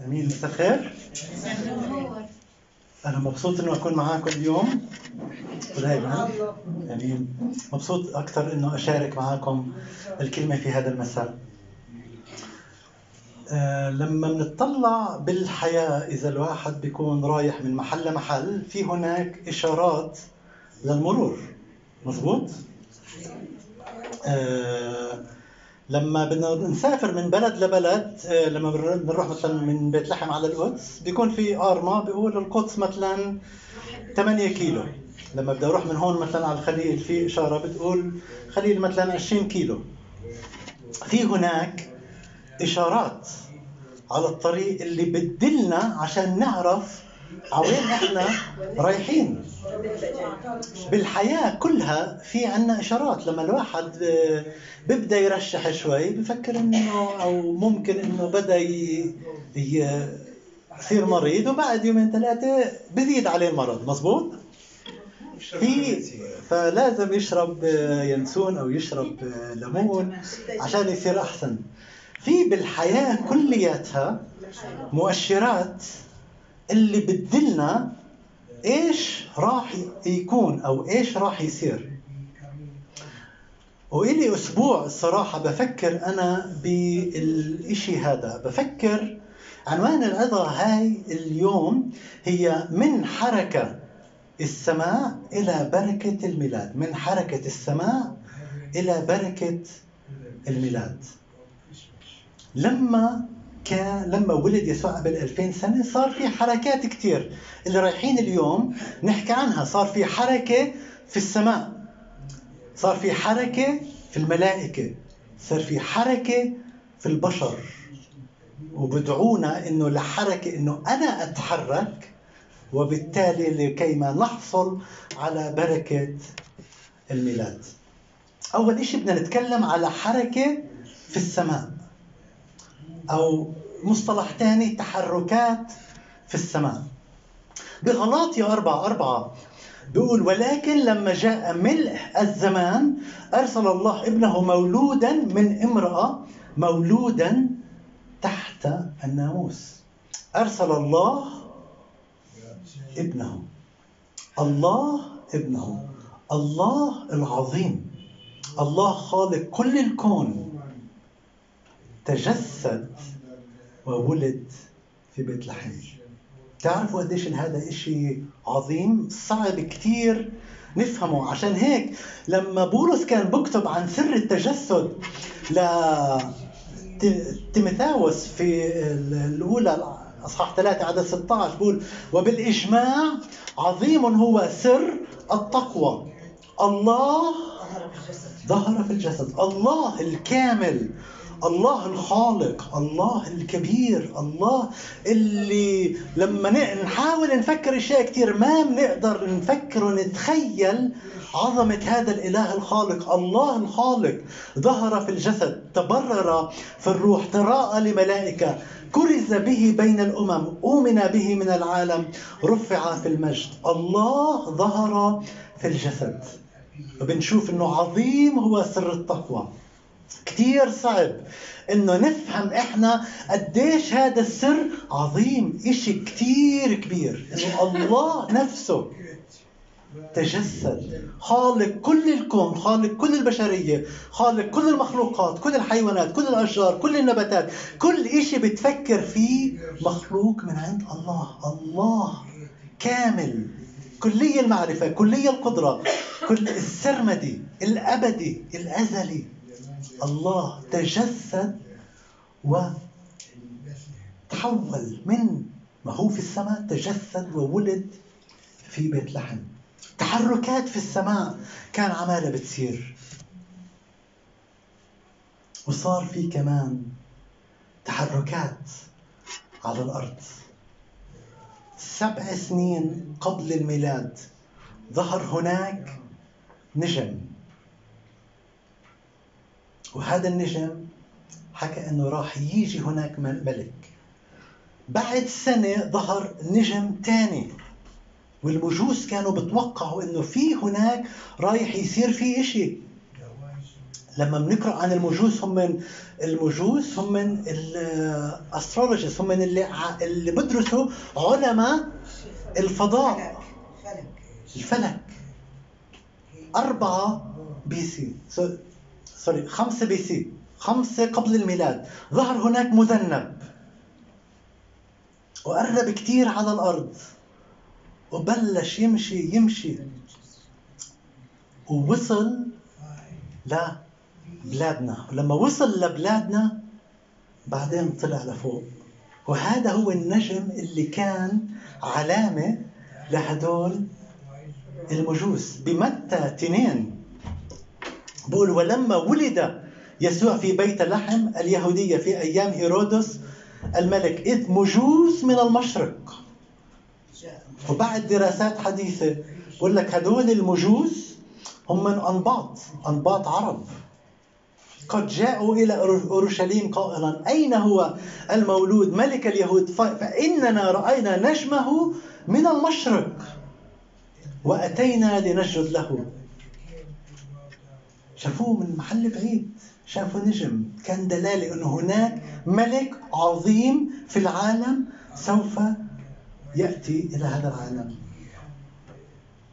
أمين مساء الخير. أنا مبسوط إنه أكون معاكم اليوم ودائما أمين. مبسوط أكثر إنه أشارك معاكم الكلمة في هذا المساء. آه لما بنطلع بالحياة إذا الواحد بيكون رايح من محل لمحل في هناك إشارات للمرور. مزبوط؟ آه لما بدنا نسافر من بلد لبلد آه لما بنروح مثلا من بيت لحم على القدس بيكون في ارما بيقول القدس مثلا 8 كيلو. لما بدي أروح من هون مثلا على الخليل في إشارة بتقول خليل مثلا 20 كيلو. في هناك إشارات على الطريق اللي بتدلنا عشان نعرف عوين إحنا رايحين. بالحياة كلها في عنا إشارات. لما الواحد بيبدأ يرشح شوي بفكر إنه أو ممكن إنه بدأ يصير مريض وبعد يومين ثلاثة بزيد عليه المرض. مزبوط؟ في فلازم يشرب ينسون أو يشرب ليمون عشان يصير أحسن. في بالحياة كلياتها مؤشرات اللي بتدلنا إيش راح يكون أو إيش راح يصير. وإلي أسبوع الصراحة بفكر أنا بالإشي هذا. بفكر عنوان العظة هاي اليوم هي من حركة السماء إلى بركة الميلاد. من حركة السماء إلى بركة الميلاد. لما كان لما ولد يسوع قبل 2000 سنة صار في حركات كثير اللي رايحين اليوم نحكي عنها. صار في حركة في السماء. صار في حركة في الملائكة. صار في حركة في البشر. وبدعونا إنه لحركة إنه أنا أتحرك وبالتالي لكي ما نحصل على بركة الميلاد. أول شيء بدنا نتكلم على حركة في السماء أو مصطلح ثاني تحركات في السماء. بغلاطيا أربعة أربعة بيقول ولكن لما جاء ملء الزمان أرسل الله ابنه مولودا من امرأة مولودا تحت الناموس. أرسل الله ابنه الله ابنه الله العظيم الله خالق كل الكون. تجسد وولد في بيت لحم تعرفوا قديش هذا إشي عظيم؟ صعب كتير نفهمه. عشان هيك لما بولس كان بكتب عن سر التجسد ل تيموثاوس في الأولى أصحاح 3 عدد 16 بقول وبالإجماع عظيم هو سر التقوى. الله ظهر في الجسد. الله الكامل. الله الخالق الله الكبير الله اللي لما نحاول نفكر أشياء كثير ما بنقدر نفكر ونتخيل عظمة هذا الإله الخالق. الله الخالق ظهر في الجسد تبرر في الروح تراءى لملائكة كرز به بين الأمم أؤمن به من العالم رفع في المجد. الله ظهر في الجسد. وبنشوف أنه عظيم هو سر التقوى. كثير صعب إنه نفهم إحنا قديش هذا السر عظيم إشي كثير كبير. إنه الله نفسه تجسد خالق كل الكون خالق كل البشرية خالق كل المخلوقات كل الحيوانات كل الأشجار كل النباتات. كل إشي بتفكر فيه مخلوق من عند الله. الله كامل. كلية المعرفة كلية القدرة كل السرمدي الأبدي الأزلي. الله تجسد وتحول من ما هو في السماء تجسد وولد في بيت لحم. تحركات في السماء كان عمالة بتصير. وصار في كمان تحركات على الأرض. سبع سنين قبل الميلاد ظهر هناك نجم. وهذا النجم حكى إنه راح يجي هناك ملك. بعد سنة ظهر نجم ثاني والمجوس كانوا بتوقعوا إنه في هناك رايح يصير في إشي. لما بنقرأ عن المجوس هم من المجوس هم من ال astrologist هم من اللي اللي بدرسوا علماء الفضاء. الفلك. أربعة BC sorry خمسة BC. خمسة قبل الميلاد. ظهر هناك مذنب. وقرب كثير على الأرض. وبلش يمشي يمشي. ووصل لبلادنا ولما وصل لبلادنا بعدين طلع لفوق. وهذا هو النجم اللي كان علامة لهدول المجوس. بمتى تنين؟ بقول ولما ولد يسوع في بيت لحم اليهودية في أيام هيرودس الملك إذ مجوس من المشرق. وبعد دراسات حديثة بقول لك هدول المجوس هم من أنباط أنباط عرب. قد جاءوا إلى أورشليم قائلا أين هو المولود؟ ملك اليهود. فإننا رأينا نجمه من المشرق. وأتينا لنسجد له. شافوه من محل بعيد شافوا نجم. كان دلالة أنه هناك ملك عظيم في العالم سوف يأتي إلى هذا العالم.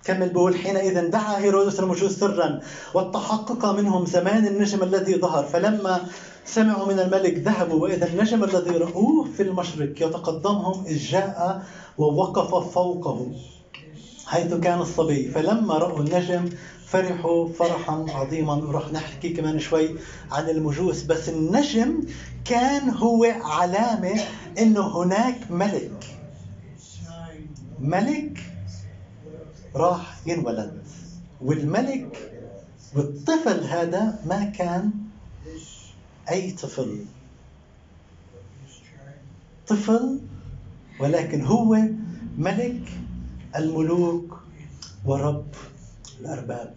كمل بقول حينئذ دعا هيرودس المجوس سرا والتحقق منهم زمان النجم الذي ظهر. فلما سمعوا من الملك ذهبوا وإذا النجم الذي رأوه في المشرق يتقدمهم إذ جاء ووقف فوقه. حيث كان الصبي. فلما رأوا النجم فرحوا فرحا عظيما. ورح نحكي كمان شوي عن المجوس. بس النجم كان هو علامة إنه هناك ملك. ملك راح ينولد. والملك والطفل هذا ما كان أي طفل. طفل ولكن هو ملك الملوك ورب الأرباب.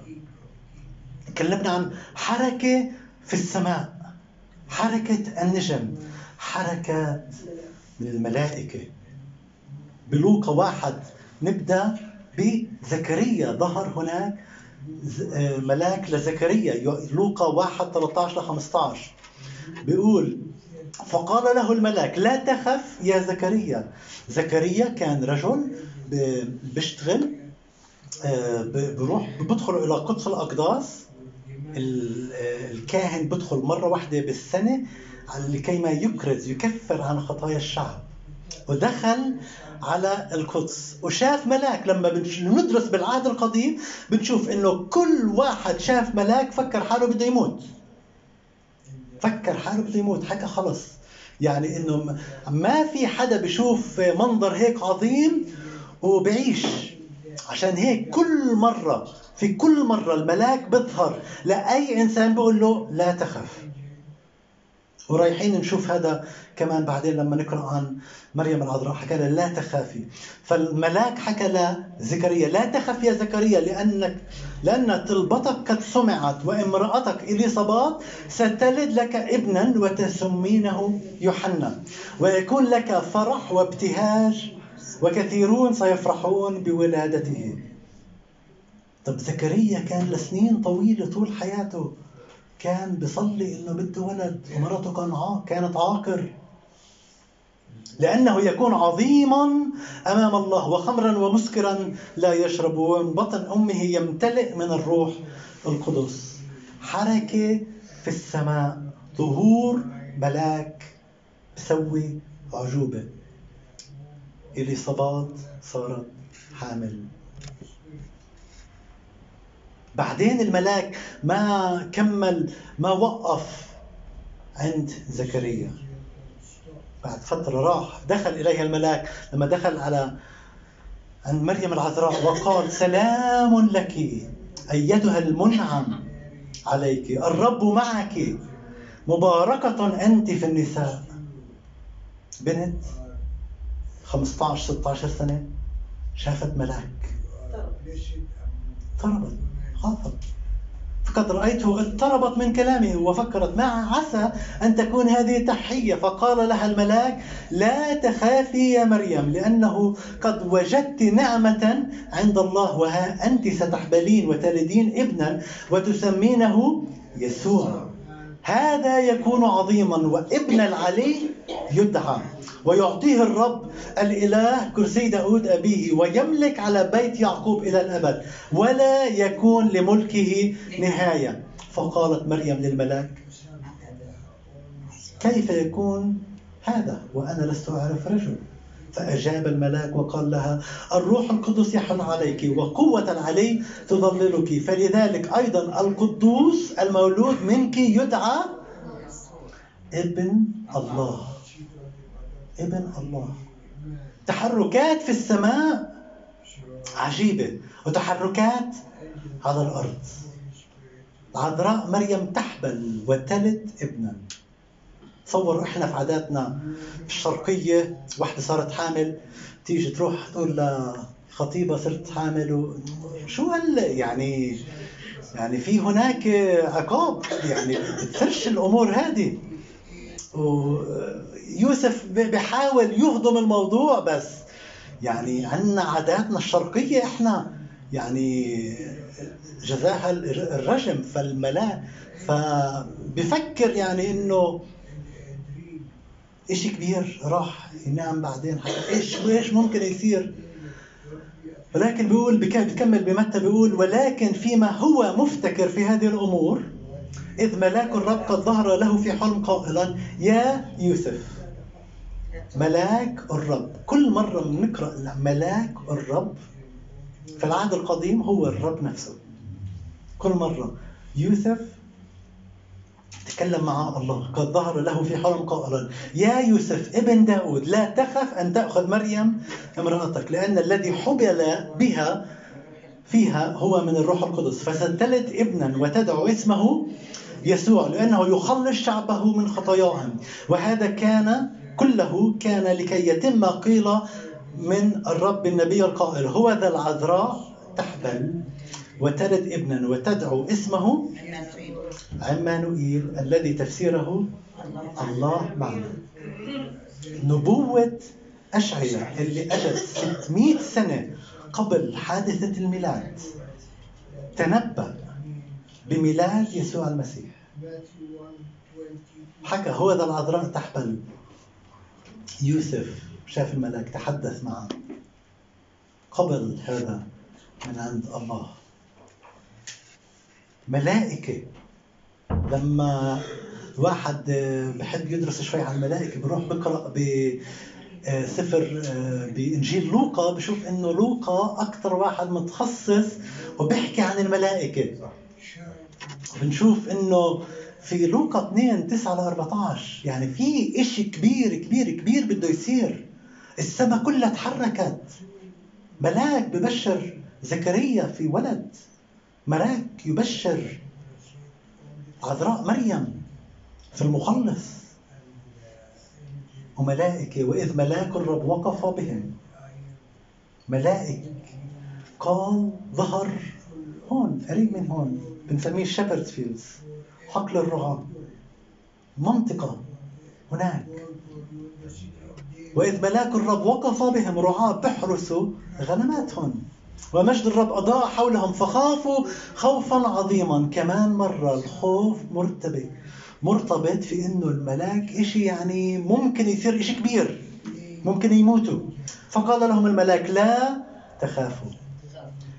تكلمنا عن حركة في السماء حركة النجم حركة من الملائكة. بلوقا واحد نبدأ بزكريا. ظهر هناك آه، ملاك لزكريا لوقا 1 13 ل 15 بيقول فقال له الملاك لا تخف يا زكريا. زكريا كان رجل بيشتغل آه، بروح بدخل إلى قدس الأقداس. الكاهن بدخل مرة واحدة بالسنة لكي ما يكرز يكفر عن خطايا الشعب. ودخل على القدس. وشاف ملاك. لما بندرس بالعهد القديم بنشوف إنه كل واحد شاف ملاك فكر حاله بده يموت. فكر حاله بده يموت. حكى خلص. يعني إنه ما في حدا بيشوف منظر هيك عظيم وبعيش عشان هيك كل مرة في كل مرة الملاك بيظهر لأي إنسان بيقول له لا تخف. ورايحين نشوف هذا كمان بعدين لما نقرأ عن مريم العذراء حكى لها لا تخافي. فالملاك حكى لزكريا لا تخف يا زكريا لأنك لأن طلبتك قد سمعت وامرأتك اليصابات ستلد لك ابنا وتسمينه يوحنا ويكون لك فرح وابتهاج وكثيرون سيفرحون بولادته. طب زكريا كان لسنين طويله طول حياته كان بيصلي إنه بده ولد ومراته كان كانت عاقر. لأنه يكون عظيما أمام الله وخمرا ومسكرا لا يشرب ومن بطن أمه يمتلئ من الروح القدس. حركة في السماء. ظهور ملاك بسوي عجوبة إليصابات صارت حامل. بعدين الملاك ما كمل ما وقف عند زكريا. بعد فترة راح دخل إليها الملاك. لما دخل على عند مريم العذراء وقال سلام لك أيتها المنعم عليك الرب معك مباركة أنت في النساء. بنت 15 16 سنة شافت ملاك. اضطربت خافت. فقد رأيته اضطربت من كلامه وفكرت ما عسى أن تكون هذه تحية. فقال لها الملاك لا تخافي يا مريم لأنه قد وجدت نعمة عند الله وها أنت ستحبلين وتلدين ابنا وتسمينه يسوع. هذا يكون عظيما وابن العلي يدعى ويعطيه الرب الإله كرسي داود أبيه ويملك على بيت يعقوب إلى الأبد ولا يكون لملكه نهاية. فقالت مريم للملاك كيف يكون هذا؟ وأنا لست أعرف رجل. فأجاب الملاك وقال لها الروح القدس يحل عليك وقوة العلي تظللك فلذلك أيضا القدوس المولود منك يدعى ابن الله. ابن الله. تحركات في السماء عجيبة وتحركات على الأرض. عذراء مريم تحبل وتلد ابنا. تصور إحنا في عاداتنا الشرقية وحده صارت حامل تيجي تروح تقول لخطيبه صرت حامل و... شو هال يعني يعني في هناك عقاب يعني بتفرش الأمور هذه. ويوسف بحاول يهضم الموضوع بس يعني عندنا عاداتنا الشرقية إحنا يعني جزاها الرجم فالملاء فبفكر يعني إنه إشي كبير راح ينام بعدين. إيش إيش ممكن يصير؟ ولكن بيقول بكمل بمتى بيقول ولكن فيما هو مفتكر في هذه الأمور إذ ملاك الرب قد ظهر له في حلم قائلا يا يوسف ملاك الرب. كل مرة بنقرا ملاك الرب في العهد القديم هو الرب نفسه. كل مرة يوسف تكلم مع الله. قد ظهر له في حلم قائلا يا يوسف ابن داود لا تخف أن تأخذ مريم امرأتك لأن الذي حبل بها فيها هو من الروح القدس. فستلد ابنا وتدعو اسمه يسوع لأنه يخلص شعبه من خطاياهم. وهذا كان كله كان لكي يتم ما قيل من الرب النبي القائل هو ذا العذراء تحبل. وتلد ابنا وتدعو اسمه عمانوئيل الذي تفسيره الله معنا. نبوة أشعية اللي أجت 600 سنة قبل حادثة الميلاد تنبأ بميلاد يسوع المسيح. حكى هو ذا العذراء تحبل. يوسف شاف الملاك تحدث معه قبل هذا من عند الله. ملائكة. لما الواحد بحب يدرس شوي عن الملائكة بروح بقرأ ب سفر بإنجيل لوقا بشوف إنه لوقا أكثر واحد متخصص وبيحكي عن الملائكة. بنشوف إنه في لوقا 2 9 ل 14 يعني في إشي كبير كبير كبير بده يصير. السماء كلها تحركت. ملاك ببشر زكريا في ولد. ملاك يبشر عذراء مريم في المخلص. وملائكة وإذ ملاك الرب وقف بهم ملائك قال ظهر هون قريب من هون بنسميه شيبرد فيلدز حقل الرعاة منطقة هناك. وإذ ملاك الرب وقف بهم رعاة بحرسوا غنماتهم ومجد الرب أضاء حولهم فخافوا خوفا عظيما. كمان مرة الخوف مرتبط مرتبط في إنه الملاك إشي يعني ممكن يصير إشي كبير ممكن يموتوا. فقال لهم الملاك لا تخافوا.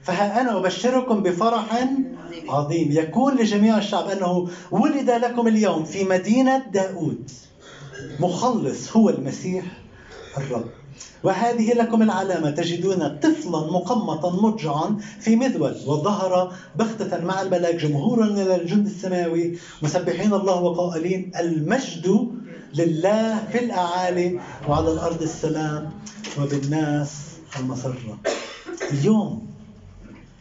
فها أنا أبشركم بفرح عظيم. يكون لجميع الشعب أنه ولد لكم اليوم في مدينة داود. مخلص هو المسيح الرب. وهذه لكم العلامة. تجدون طفلا مقمطا مضجعا في مذود وظهر بغتة مع الملاك جمهورا من الجند السماوي. مسبحين الله وقائلين المجد لله في الأعالي وعلى الأرض السلام وبالناس المسرة. اليوم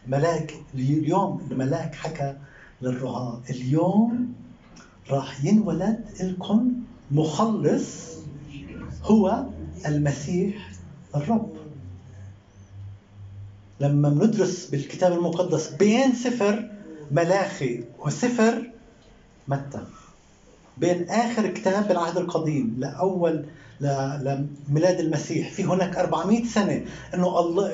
ملاك اليوم الملاك حكى للرعاة اليوم راح ينولد لكم مخلص هو المسيح الرب. لما بندرس بالكتاب المقدس بين سفر ملاخي وسفر متى؟ بين آخر كتاب بالعهد القديم لأول لميلاد المسيح. في هناك 400 سنة إنه الله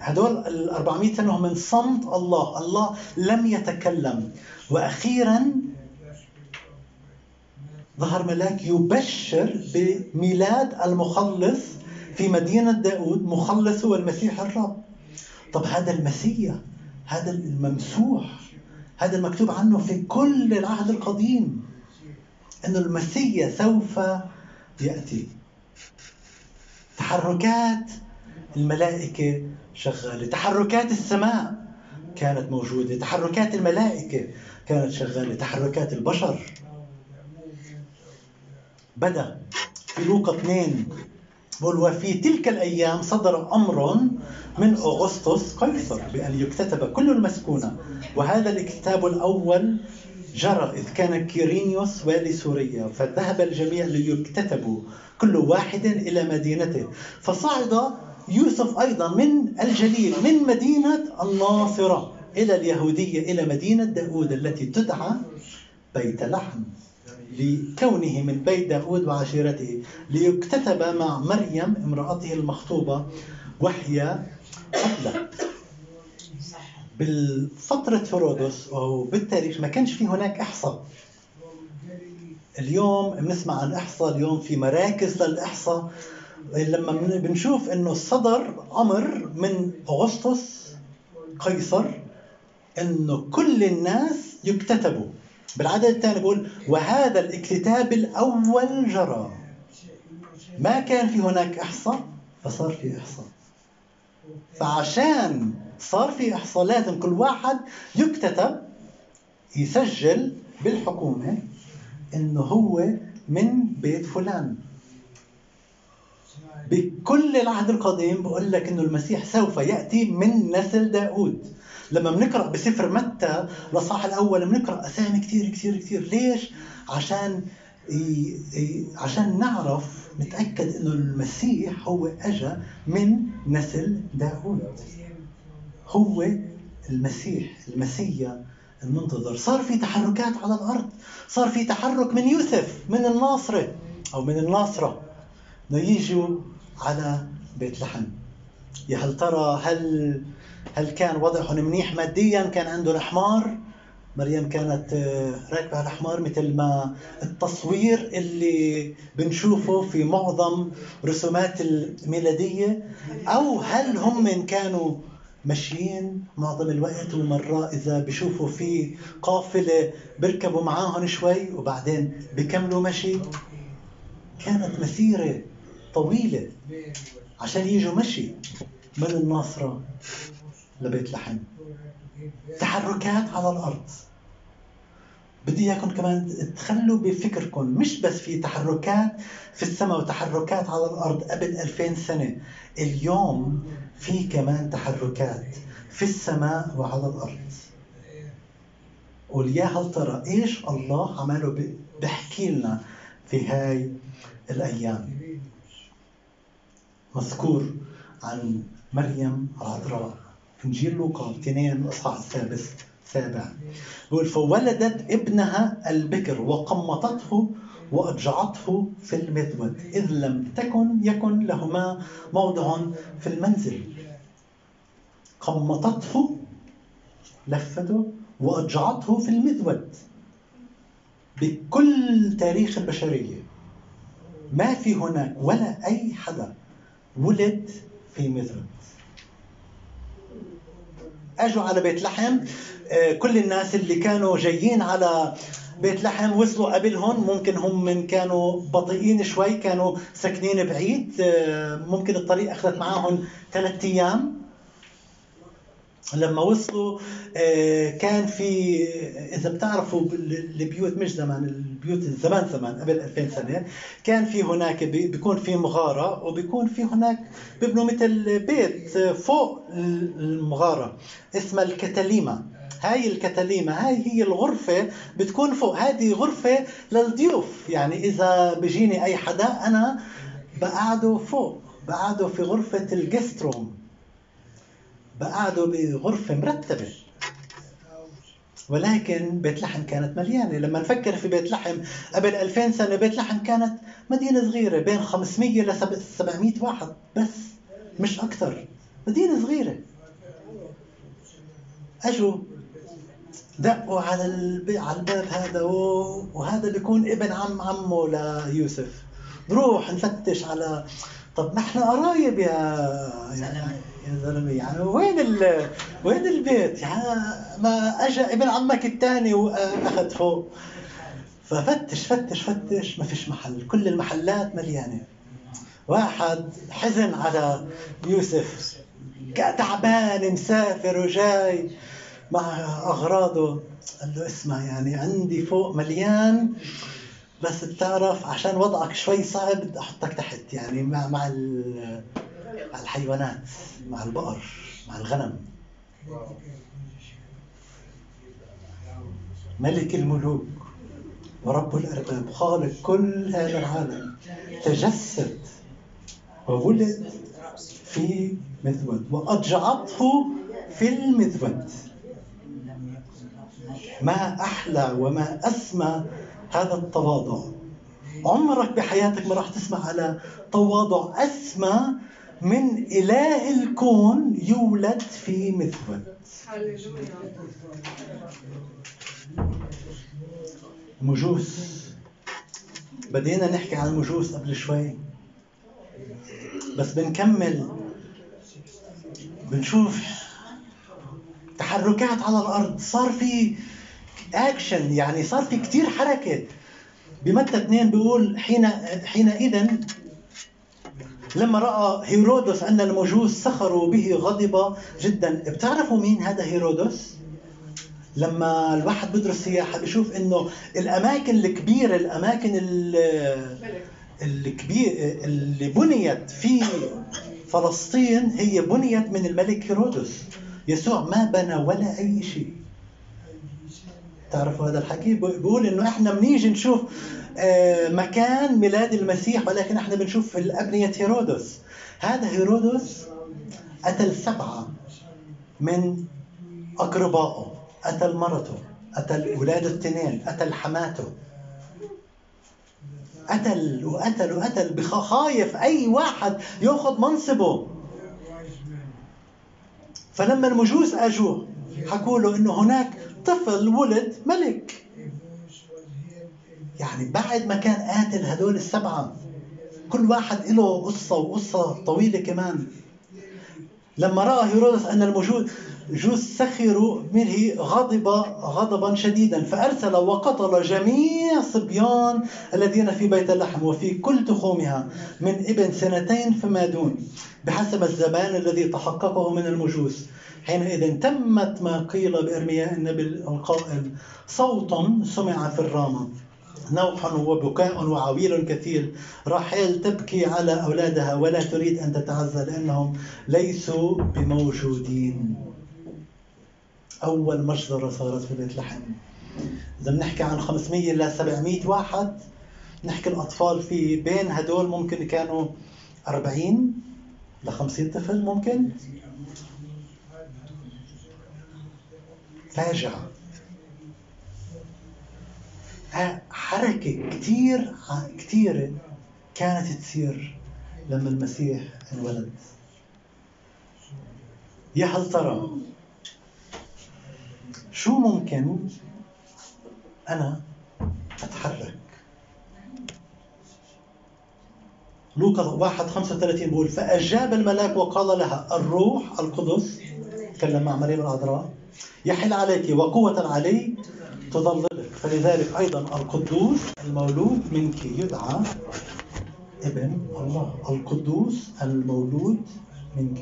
هدول ال 400 سنة هم من صمت الله. الله لم يتكلم. وأخيرا ظهر ملاك يبشر بميلاد المخلص في مدينة داود مخلص هو المسيح الرب. طب هذا المسيح هذا الممسوح هذا المكتوب عنه في كل العهد القديم أن المسيح سوف يأتي. تحركات الملائكة شغالة. تحركات السماء كانت موجودة. تحركات الملائكة كانت شغالة. تحركات البشر بدأ في لوقا 2 بقول وفي تلك الأيام صدر أمر من أغسطس قيصر بأن يكتتب كل المسكونة وهذا الكتاب الأول جرى إذ كان كيرينيوس والي سوريا فذهب الجميع ليكتتبوا كل واحد إلى مدينته. فصعد يوسف أيضا من الجليل من مدينة الناصرة إلى اليهودية إلى مدينة داود التي تدعى بيت لحم. لكونه من بيت داود وعشيرته ليكتتب مع مريم امرأته المخطوبة وهي قبلة. بالفترة هيرودس أو بالتاريخ ما كانش في هناك إحصاء. اليوم بنسمع عن إحصاء اليوم في مراكز للإحصاء. لما بنشوف إنه صدر أمر من أغسطس قيصر إنه كل الناس يكتتبوا. بالعدد الثاني بيقول وهذا الاكتتاب الأول جرى. ما كان في هناك إحصاء؟ فصار في إحصاء. فعشان صار في إحصاء لازم كل واحد يكتتب يسجل بالحكومة إنه هو من بيت فلان. بكل العهد القديم بقول لك إنه المسيح سوف يأتي من نسل داود لما بنقرأ بسفر متى الاصحاح الأول بنقرأ اسامي كثير كثير كثير. ليش؟ عشان عشان نعرف نتأكد إنه المسيح هو اجى من نسل داود هو المسيح المسيا المنتظر. صار في تحركات على الأرض. صار في تحرك من يوسف من الناصرة أو من الناصرة. يجوا على بيت لحم. يا هل ترى هل هل كان وضعهم منيح ماديا؟ كان عنده الحمار مريم كانت آه، راكبة على الحمار مثل ما التصوير اللي بنشوفه في معظم رسومات الميلادية. أو هل هم كانوا ماشيين معظم الوقت ومرة إذا بشوفوا في قافلة بيركبوا معاهم شوي وبعدين بكملوا مشي؟ كانت مسيرة طويلة عشان يجوا مشي. من الناصرة؟ لبيت لحم. تحركات على الأرض. بدي إياكم كمان تخلوا بفكركم مش بس في تحركات في السماء وتحركات على الأرض قبل 2000 سنة اليوم في كمان تحركات في السماء وعلى الأرض. قول يا هل ترى إيش الله عمله بحكي لنا في هاي الأيام. مذكور عن مريم العذراء. انجيل لوقا 2 الاصحاح السادس السابع بيقول فولدت ابنها البكر وقمطته واضجعته في المذود إذ لم تكن يكن لهما موضع في المنزل. قمطته لفته واضجعته في المذود بكل تاريخ البشرية ما في هناك ولا أي حدا ولد في مذود أجوا على بيت لحم. آه، كل الناس اللي كانوا جايين على بيت لحم وصلوا قبلهم ممكن هم من كانوا بطيئين شوي كانوا ساكنين بعيد. آه، ممكن الطريق أخذت معاهم ثلاثة أيام. لما وصلوا آه، كان في إذا بتعرفوا البيوت مش زمان البيوت زمان زمان قبل 2000 سنة كان في هناك بيكون في مغارة وبيكون في هناك بيبنوا مثل بيت فوق المغارة اسمها الكتاليما. هاي الكتاليما هاي هي الغرفة بتكون فوق هذه غرفة للضيوف. يعني إذا بيجيني أي حدا أنا بقعده فوق بقعده في غرفة الجست روم بقعدوا بغرفة مرتبة. ولكن بيت لحم كانت مليانة. لما نفكر في بيت لحم قبل 2000 سنة بيت لحم كانت مدينة صغيرة بين 500 ل 700 واحد بس مش أكثر. مدينة صغيرة. أجوا دقوا على على الباب هذا وهذا بيكون ابن عم عمه ليوسف. نروح نفتش على طب نحن قرايب يا يا زلمة يعني وين ال... وين البيت؟ يعني ما اجى ابن عمك الثاني وأخذ فوق ففتش فتش فتش ما فيش محل. كل المحلات مليانة. واحد حزن على يوسف. تعبان مسافر وجاي مع أغراضه. قال له اسمع يعني عندي فوق مليان بس بتعرف عشان وضعك شوي صعب بدي أحطك تحت يعني مع مع مع الحيوانات مع البقر مع الغنم. ملك الملوك ورب الأرباب خالق كل هذا العالم تجسد وولد في مذود وأضجعته في المذود. ما أحلى وما أسمى هذا التواضع. عمرك بحياتك ما راح تسمع على تواضع أسمى من إله الكون يولد في مثوى مجوس. بدينا نحكي عن المجوس قبل شوي. بس بنكمل. بنشوف تحركات على الأرض. صار في اكشن يعني صار في كثير حركة. بمتى اثنين بيقول حين حينئذ لما رأى هيرودس أن المجوس سخروا به غضب جدا. بتعرفوا مين هذا هيرودس؟ لما الواحد بدرس سياحة بشوف إنه الأماكن الكبيرة الأماكن الكبير اللي بنيت في فلسطين هي بنيت من الملك هيرودس. يسوع ما بنى ولا أي شيء. تعرفوا هذا الحكي؟ بيقول إنه إحنا بنيجي نشوف مكان ميلاد المسيح ولكن إحنا بنشوف في الأبنية هيرودس. هذا هيرودس قتل سبعه من أقربائه قتل مرته قتل اولاده التنين قتل حماته قتل وقتل وقتل بخايف أي واحد يأخذ منصبه. فلما المجوس اجوا حكوا له إنه هناك طفل ولد ملك. يعني بعد ما كان قاتل هدول السبعة كل واحد له قصة وقصة طويلة كمان. لما رأى هيرودس أن الموجود جوز سخروا منه غضب غضبا شديدا فأرسل وقتل جميع صبيان الذين في بيت اللحم وفي كل تخومها من ابن سنتين فما دون بحسب الزمان الذي تحققه من المجوس. حينئذ تمت ما قيل بإرمياء النبي القائل صوت سمع في الرامة نوح وبكاء وعويل كثير. راحيل تبكي على أولادها ولا تريد أن تتعزى لأنهم ليسوا بموجودين. أول مجزرة صارت في بيت لحم. إذا بنحكي عن 500 إلى 700 واحد نحكي الأطفال في بين هدول ممكن كانوا 40 ل 50 طفل ممكن. فاجعة. حركة كتير كتيرة كانت تصير لما المسيح انولد. يا هل ترى شو ممكن أنا أتحرك؟ لوقا واحد 35 بيقول فأجاب الملاك وقال لها الروح القدس تكلم مع مريم العذراء يحل عليك وقوة علي تظللك فلذلك أيضا القدوس المولود منك يدعى ابن الله. القدوس المولود منك.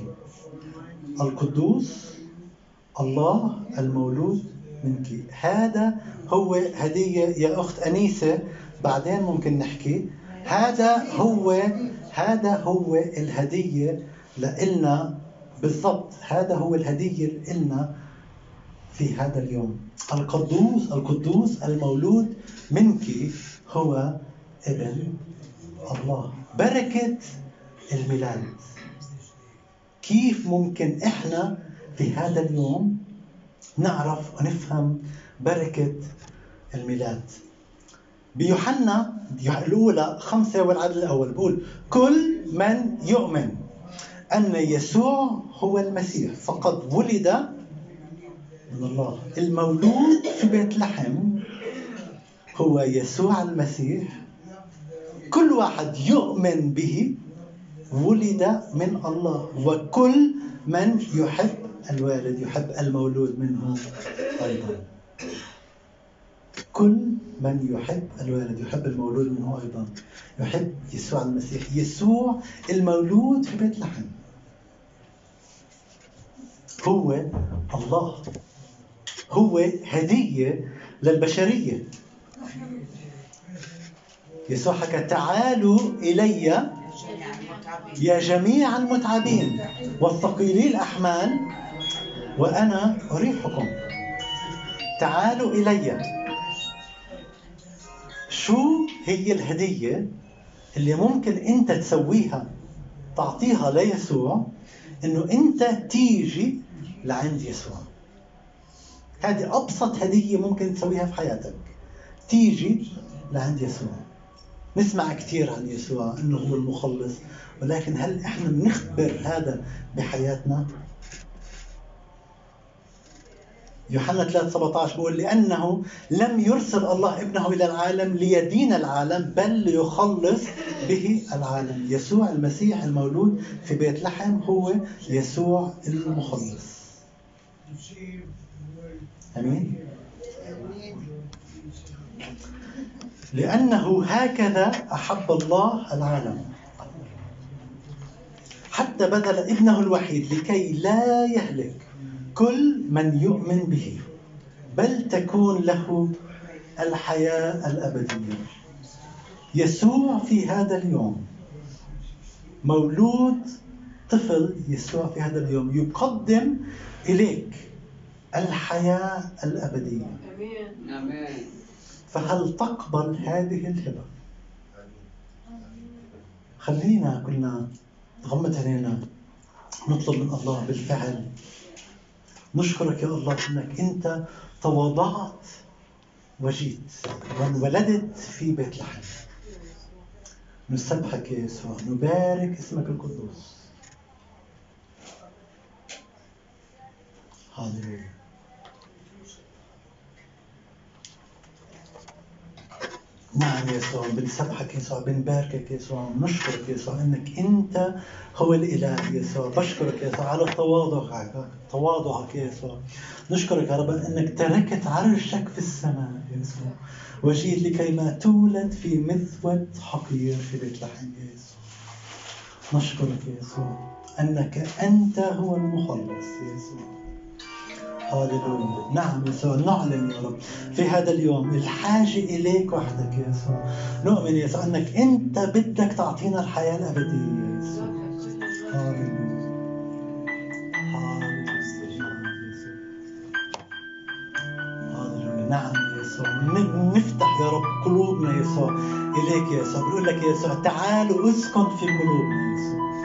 القدوس الله المولود منك. هذا هو هدية يا أخت أنيسة. بعدين ممكن نحكي. هذا هو هذا هو الهدية لإلنا بالضبط. هذا هو الهدية لإلنا في هذا اليوم. القدوس القدوس المولود منك هو ابن الله. بركة الميلاد. كيف ممكن إحنا في هذا اليوم نعرف ونفهم بركة الميلاد؟ بيوحنا الأولى خمسة والعدد الأول. بقول كل من يؤمن أن يسوع هو المسيح. فقد ولد من الله. المولود في بيت لحم هو يسوع المسيح. كل واحد يؤمن به. ولد من الله. وكل من يحب الوالد يحب المولود منه أيضا. كل من يحب الوالد يحب المولود منه أيضا. يحب يسوع المسيح. يسوع المولود في بيت لحم. هو الله. هو هدية للبشرية. يسوع حكى تعالوا إلي يا جميع المتعبين والثقيلي الأحمال وأنا أريحكم. تعالوا إلي. شو هي الهدية اللي ممكن أنت تسويها تعطيها ليسوع أنه أنت تيجي لعند يسوع؟ هذه أبسط هدية ممكن تسويها في حياتك. تيجي لعند يسوع. نسمع كثير عن يسوع إنه هو المخلص ولكن هل إحنا بنختبر هذا بحياتنا؟ يوحنا 3 17 بيقول لأنه لم يرسل الله ابنه إلى العالم ليدين العالم بل ليخلص به العالم. يسوع المسيح المولود في بيت لحم هو يسوع المخلص. أمين؟ لأنه هكذا أحب الله العالم. حتى بذل ابنه الوحيد لكي لا يهلك كل من يؤمن به بل تكون له الحياة الأبدية. يسوع في هذا اليوم مولود طفل يسوع في هذا اليوم يقدم إليك الحياة الأبدية. آمين. فهل تقبل هذه الهبة؟ خلينا كلنا نغمض عينينا نطلب من الله بالفعل. نشكرك يا الله إنك أنت تواضعت وجيت وانولدت في بيت لحم نسبحك يا يسوع نبارك اسمك القدوس. هاليلويا نعم يسوع بنسبحك يسوع بنباركك يسوع نشكرك يسوع إنك أنت هو الإله يسوع بشكرك يسوع على تواضعك تواضعك يسوع نشكرك يا رب إنك تركت عرشك في السماء يسوع وجيت لكي ما تولد في مثوة حقير في بيت لحم يسوع نشكرك يسوع إنك أنت هو المخلص يسوع هاليلويا نعم يسوع نعلن يا رب في هذا اليوم الحاجة إليك وحدك يا يسوع. نؤمن يسوع أنك أنت بدك تعطينا الحياة الأبدية يا يسوع. نعم يا يسوع. نفتح يا رب قلوبنا يا يسوع إليك يا يسوع. بقول لك يا يسوع تعالوا اسكن في قلوبنا يا يسوع.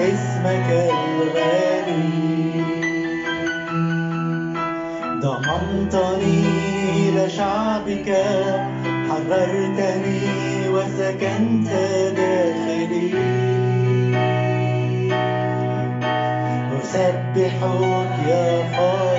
اسمك الغالي. ضممتني إلى شعبك حررتني وسكنت داخلي. أسبحك يا خالقي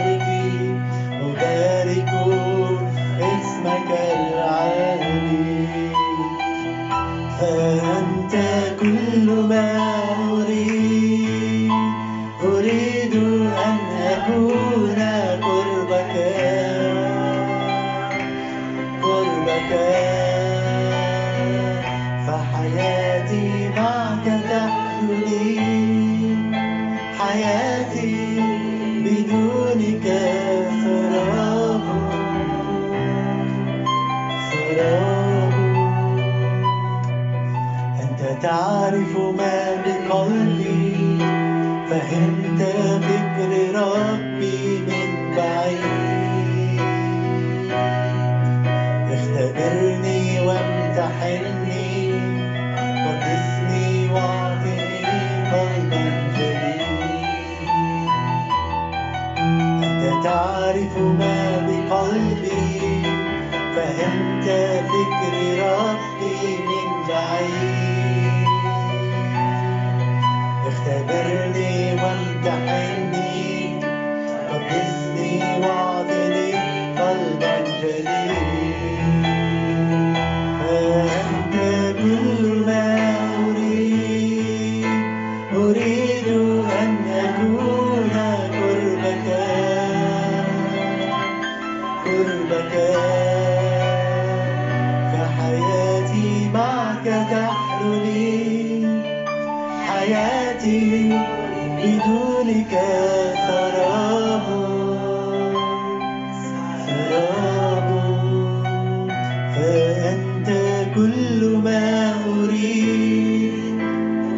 فأنت كل ما أريد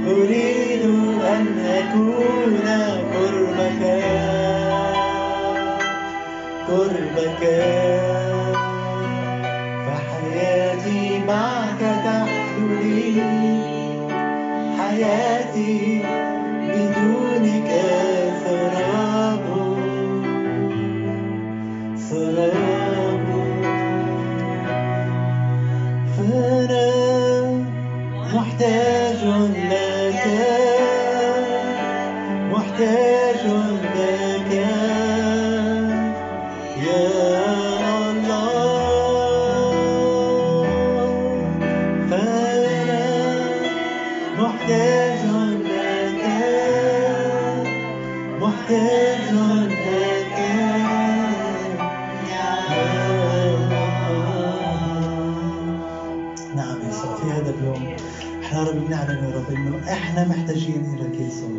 أريد أن أكون قربك قربك فحياتي معك تحلو لي حياتي محتاجين اليك يسوع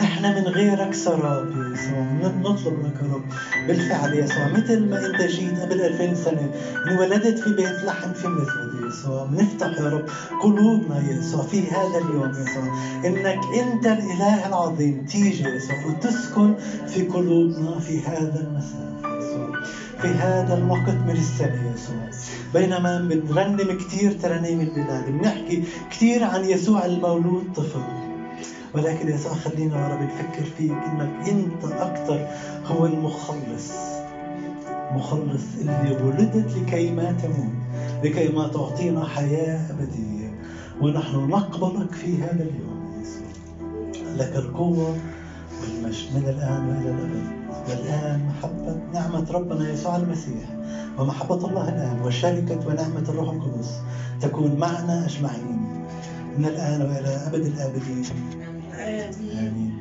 إحنا من غيرك سراب يا يسوع نطلب لك يا رب. بالفعل يا يسوع مثل ما أنت جيت قبل 2000 سنة انولدت في بيت لحم في يا يسوع بنفتح يا رب قلوبنا يا يسوع في هذا اليوم يا يسوع إنك أنت الإله العظيم. تيجي يا يسوع وتسكن في قلوبنا في هذا المساء في هذا الوقت من السنة يا يسوع بينما بنرنم كثير ترانيم البلاد. بنحكي كثير عن يسوع المولود طفل. ولكن يسوع خلينا يا رب نفكر فيك انك أنت أكثر هو المخلص. مخلص اللي ولدت لكي ما تموت لكي ما تعطينا حياة أبدية. ونحن نقبلك في هذا اليوم يا يسوع. لك القوة والمجد من الآن وإلى الأبد. والآن محبة نعمة ربنا يسوع المسيح ومحبة الله الآن وشركة ونعمة الروح القدس تكون معنا أجمعين من الآن وإلى أبد الآبدين. Amém.